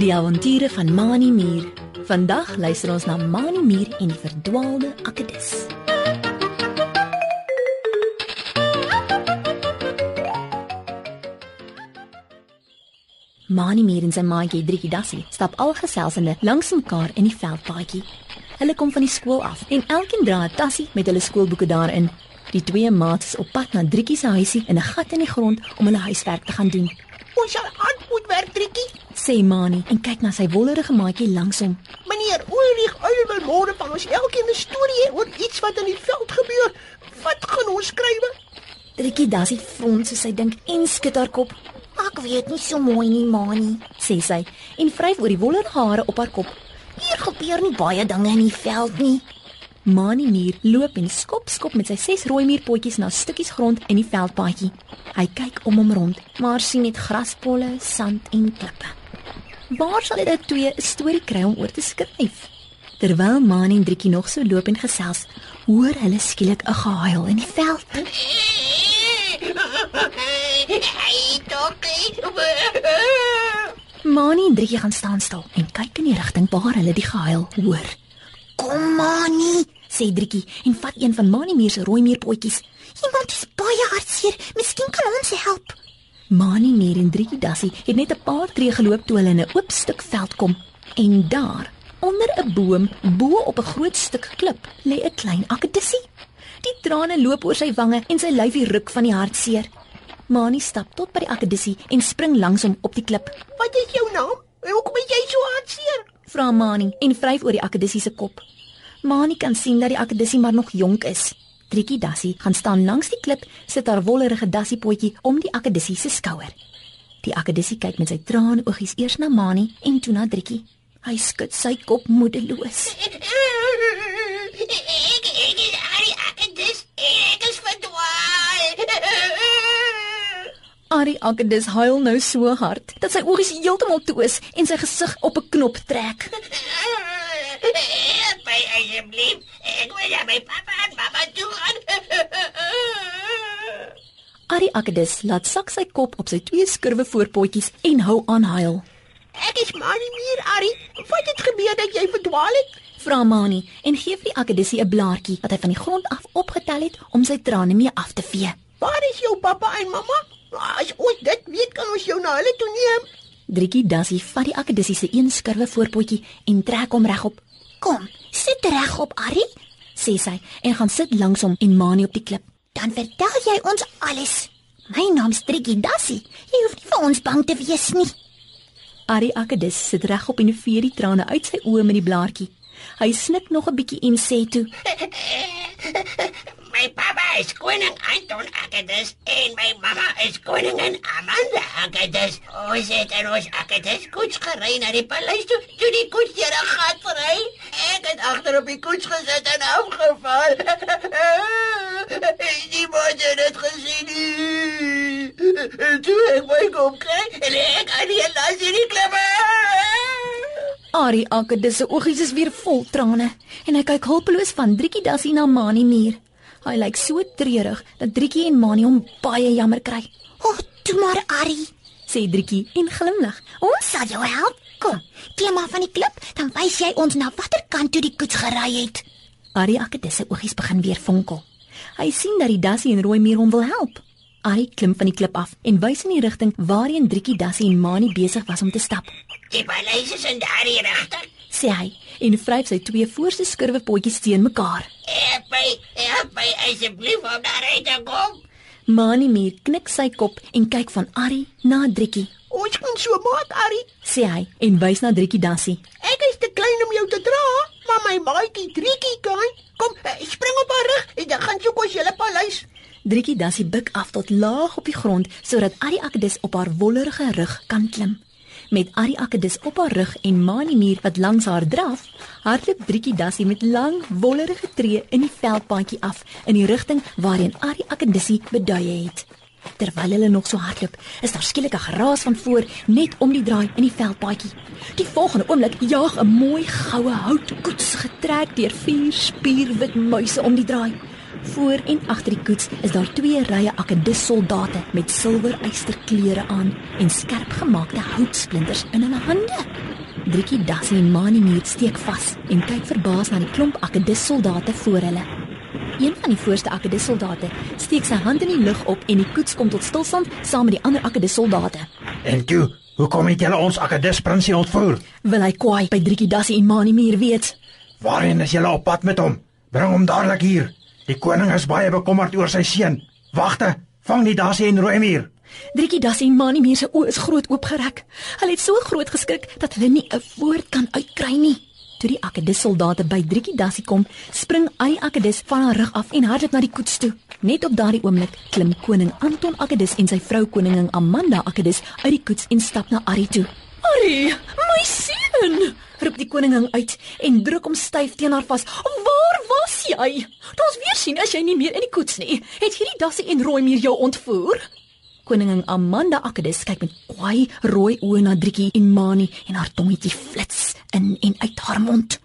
Die avonture van Mani Mier. Vandag luister ons na Mani Mier en die verdwaalde akedus. Mani Mier en sy maatjie Driekie Dassie stap al geselsende langs mekaar in die veldpaadjie. Hulle kom van die skool af en elkeen dra 'n tassie met hulle skoolboeke daarin. Die twee maats is op pad na Driekie se huisie in 'n gat in die grond om hulle huiswerk te gaan doen. Ons sal aan moet werk, Trikkie. Sê Mani en kyk na sy wollerige maatjie langs hom. Meneer Ulrich Uil wil môre van ons elkeen 'n storie hê oor iets wat in die veld gebeur. Wat gaan ons skryf? Driekie Dassie frons soos sy dink en skud haar kop. Ek weet nie so mooi nie, Mani. sê sy en vryf oor die wollerige hare op haar kop. Hier gebeur nie baie dinge in die veld nie. Mani Mier loop en skop skop met sy ses rooi muurpotjies na stukkies grond in die veldpaadjie. Hy kyk om hom rond, maar sien net graspolle, sand en klippe. Waar sal dit twee 'n storie kry om oor te skryf? Terwyl Mani en Driekie nog so loop en gesels, hoor hulle skielik 'n gehuil in die veld. Hey, dokkie. Mani en Driekie gaan staan stil en kyk in die rigting waar hulle die gehuil hoor. Kom, Mani. Sê Driekie en vat een van Mani Mier se rooi muurpotjies. Iemand is baie hartseer. Miskien kan ons help. Mani Mier en Driekie Dassie het net 'n paar tree geloop toe hulle in 'n oop stuk veld kom. En daar, onder 'n boom, bo op 'n groot stuk klip, lê 'n klein akedissie. Die trane loop oor sy wange en sy lyfie ruk van die hartseer. Mani stap tot by die akedissie en spring langs hom op die klip. Wat is jou naam? En hoekom is jy so hartseer? Vra Mani en vryf oor die akedissie se kop. Mani kan sien dat die akedissie maar nog jonk is. Triekie Dassie gaan staan langs die klip, sit haar wollerige dassiepotjie om die akedissie se skouer. Die akedissie kyk met sy traanoogies eers na Mani en toe na Triekie. Hy skud sy kop moedeloos. Ek ek is Ari Akedis. Ek is verdwaal. Ari Akedis huil nou so hard dat sy oogies heeltemal toe is en sy gesig op 'n knop trek. Help my asseblief. Ek wil na my pappa en mamma toe gaan. Ari Akedis laat sak sy kop op sy twee skurwe voorpotjies en hou aan huil. Ek is Mani Mier, Ari. Wat het gebeur dat jy verdwaal het? Vra Mani en gee vir die Akedissie 'n blaartjie wat hy van die grond af opgetel het om sy trane mee af te vee. Waar is jou pappa en mamma? As ons dit weet, kan ons jou na hulle toe neem. Driekie Dassie vat die Akedissie se een skurwe voorpotjie en trek hom regop. Kom, sit regop, Ari. sê sy en gaan sit langs hom en Mani op die klip. Dan vertel jy ons alles. My naam's Trikkie Dassie. Jy hoef nie vir ons bang te wees nie. Ari Akedis sit regop en vee die trane uit sy oë met die blaartjie. Hy snik nog 'n bietjie en sê toe: My pappa is koning Anton Akedis en my mamma is koningin Amanda Akedis. Ons het in ons Akedis koets gery na die paleis toe, toe die koets deur 'n gat ry. Ek het agter op die koets gesit en afgeval. Die moeder het dit gesien. nie. Toe ek my kom kry, en ek aan die las in die klippe. Ari Akedis se oogies is weer vol trane en hy kyk hulpeloos van Driekie Dassie na Mani Muur. Hy lyk so treurig dat Driekie en Mani hom baie jammer kry. O, oh, toe maar, Ari. Sê Driekie en glimlag. Ons sal jou help. Kom, klim af van die klip, dan wys jy ons na watter kant toe die koets gery het. Ari Akedis se oogies begin weer fonkel. Hy sien dat die Dassie en Rooi Muur hom wil help. Ari klim van die klip af en wys in die rigting waarheen Driekie Dassie en Mani besig was om te stap. Die paleis is in daardie rigting. Sê hy en vryf sy twee voorste skurwe potjies teen mekaar. Help my, help my asseblief om daar uit te kom. Mani Muur knik sy kop en kyk van Ari na Driekie. Ons kan so maak, Ari. Sê hy en wys na Driekie Dassie. Ek is te klein om jou te dra, maar my maatjie Driekie kan. Kom, eh, spring op haar rug en dan gaan soek ons julle paleis. Driekie Dassie buig af tot laag op die grond sodat Ari Akedis op haar wollerige rug kan klim. Met Ari Akedis op haar rug en Mani Muur wat langs haar draf, hardloop Driekie Dassie met lang wollerige tree in die veldpaadjie af in die rigting waarheen Ari Akedissie beduie het. Terwyl hulle nog so hardloop, is daar skielik 'n geraas van voor net om die draai in die veldpaadjie. Die volgende oomblik jaag 'n mooi goue houtkoets getrek deur vier spierwit muise om die draai. Voor en agter die koets is daar twee rye akedis soldate met silwer ysterklere aan en skerp gemaakte houtsplinters in hulle hande. Driekie Dassie en Mani Muur steek vas en kyk verbaas na die klomp Akedis soldate voor hulle. Een van die voorste Akedis soldate steek sy hand in die lug op en die koets kom tot stilstand saam met die ander Akedis soldate. En toe, hoekom het julle ons Akedis prinsie ontvoer? Wil hy kwaai by Driekie Dassie en Mani Muur weet? Waarheen is julle op pad met hom? Bring hom dadelik hier. Die koning is baie bekommerd oor sy seun. Wagte, vang die Dassie en Rooimier. Driekie Dassie en Mani Muur se oë is groot oopgerek. Hulle het so groot geskrik dat hulle nie 'n woord kan uitkry nie. Toe die Akedis soldate by Driekie Dassie kom, spring Ai Akedis van haar rug af en hardloop na die koets toe. Net op daardie oomblik klim koning Anton Akedis en sy vrou koningin Amanda Akedis uit die koets en stap na Ari toe. "Ari, my seun!" roep die koningin uit en druk hom styf teen haar vas. "Waar was jy? Toe ons weer sien as jy nie meer in die koets nie. Het hierdie Dassie en Rooimier jou ontvoer?" Koningin Amanda Akedis kyk met kwaai rooi oë na Driekie en Mani en haar tongetjie flits in en uit haar mond.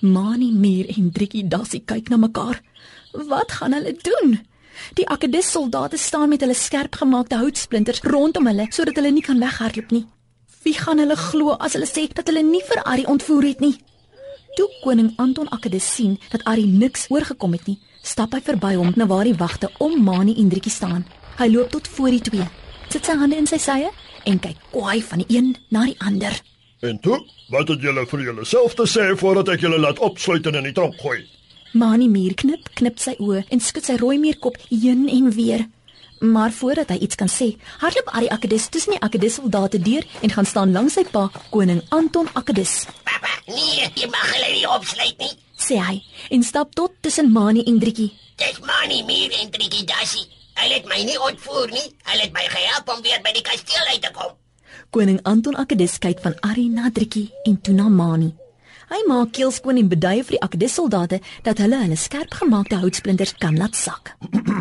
Mani Mier en Driekie Dassie kyk na mekaar. Wat gaan hulle doen? Die Akedis soldate staan met hulle skerp gemaakte houtsplinters rondom hulle sodat hulle nie kan weghardloop nie. Wie gaan hulle glo as hulle sê dat hulle nie vir Ari ontvoer het nie? Toe koning Anton Akedis sien dat Ari niks oorgekom het nie, stap hy verby hom na waar die wagte om Mani en Driekie staan. Hy loop tot voor die twee, sit sy hande in sy sye en kyk kwaai van die een na die ander. En toe, wat het julle vir julleself te sê voordat ek julle laat opsluit en in die tronk gooi? Mani Mier knip, knip sy oë en skud sy rooi meerkop heen en weer. Maar voordat hy iets kan sê, hardloop Ari Akedis tussen die Akedis soldate deur en gaan staan langs sy pa, koning Anton Akedis. Papa, nee, jy mag hulle nie opsluit nie. sê hy en stap tot tussen Mani en Driekie. Dis Mani Mier en Trikkie Dassie. Hulle het my nie ontvoer nie. Hulle het my gehelp om weer by die kasteel uit te kom. Koning Anton Akedis kyk van Ari na Driekie en toe na Mani. Hy maak keelskoon en beduie vir die Akedis soldate dat hulle hulle skerp gemaakte houtsplinters kan laat sak.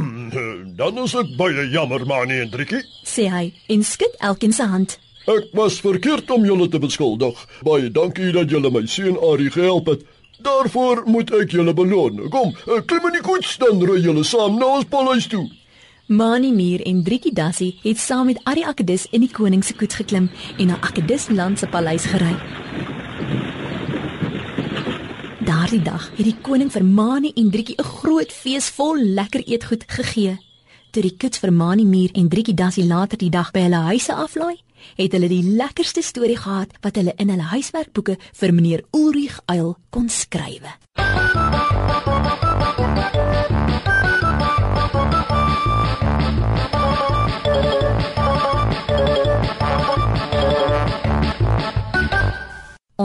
Dan is ek baie jammer, Mani en Driekie. Sê hy en skud elkeen se hand. Ek was verkeerd om julle te beskuldig. Baie dankie dat julle my seun Ari gehelp het. Daarvoor moet ek julle beloon. Kom, eh, klim in die koets dan ry julle saam na ons paleis toe. Mani Mier en Driekie Dassie het saam met Ari Akedis in die koning se koets geklim en na Akedis land se paleis gery. Daardie dag het die koning vir Mani en Driekie 'n groot fees vol lekker eetgoed gegee. Toe die koets vir Mani Mier en Driekie Dassie later die dag by hulle huise aflaai, het hulle die lekkerste storie gehad wat hulle in hulle huiswerkboeke vir meneer Ulrich Uil kon skrywe.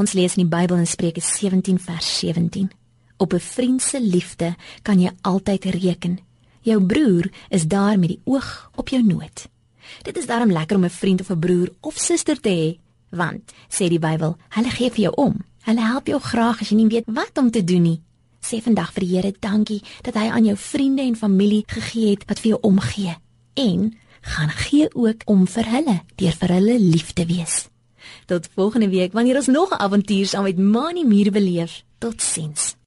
Ons lees in die Bybel in Spreuke 17 vers 17. Op 'n vriend se liefde kan jy altyd reken. Jou broer is daar met die oog op jou nood. Dit is daarom lekker om 'n vriend of 'n broer of suster te hê, want sê die Bybel, hulle gee vir jou om. Hulle help jou graag as jy nie weet wat om te doen nie. Sê vandag vir die Here dankie dat hy aan jou vriende en familie gegee het wat vir jou omgee. En gaan gee ook om vir hulle deur vir hulle lief te wees. Tot volgende week wanneer ons nog 'n avontuur saam met Mani Muur beleef. Totsiens.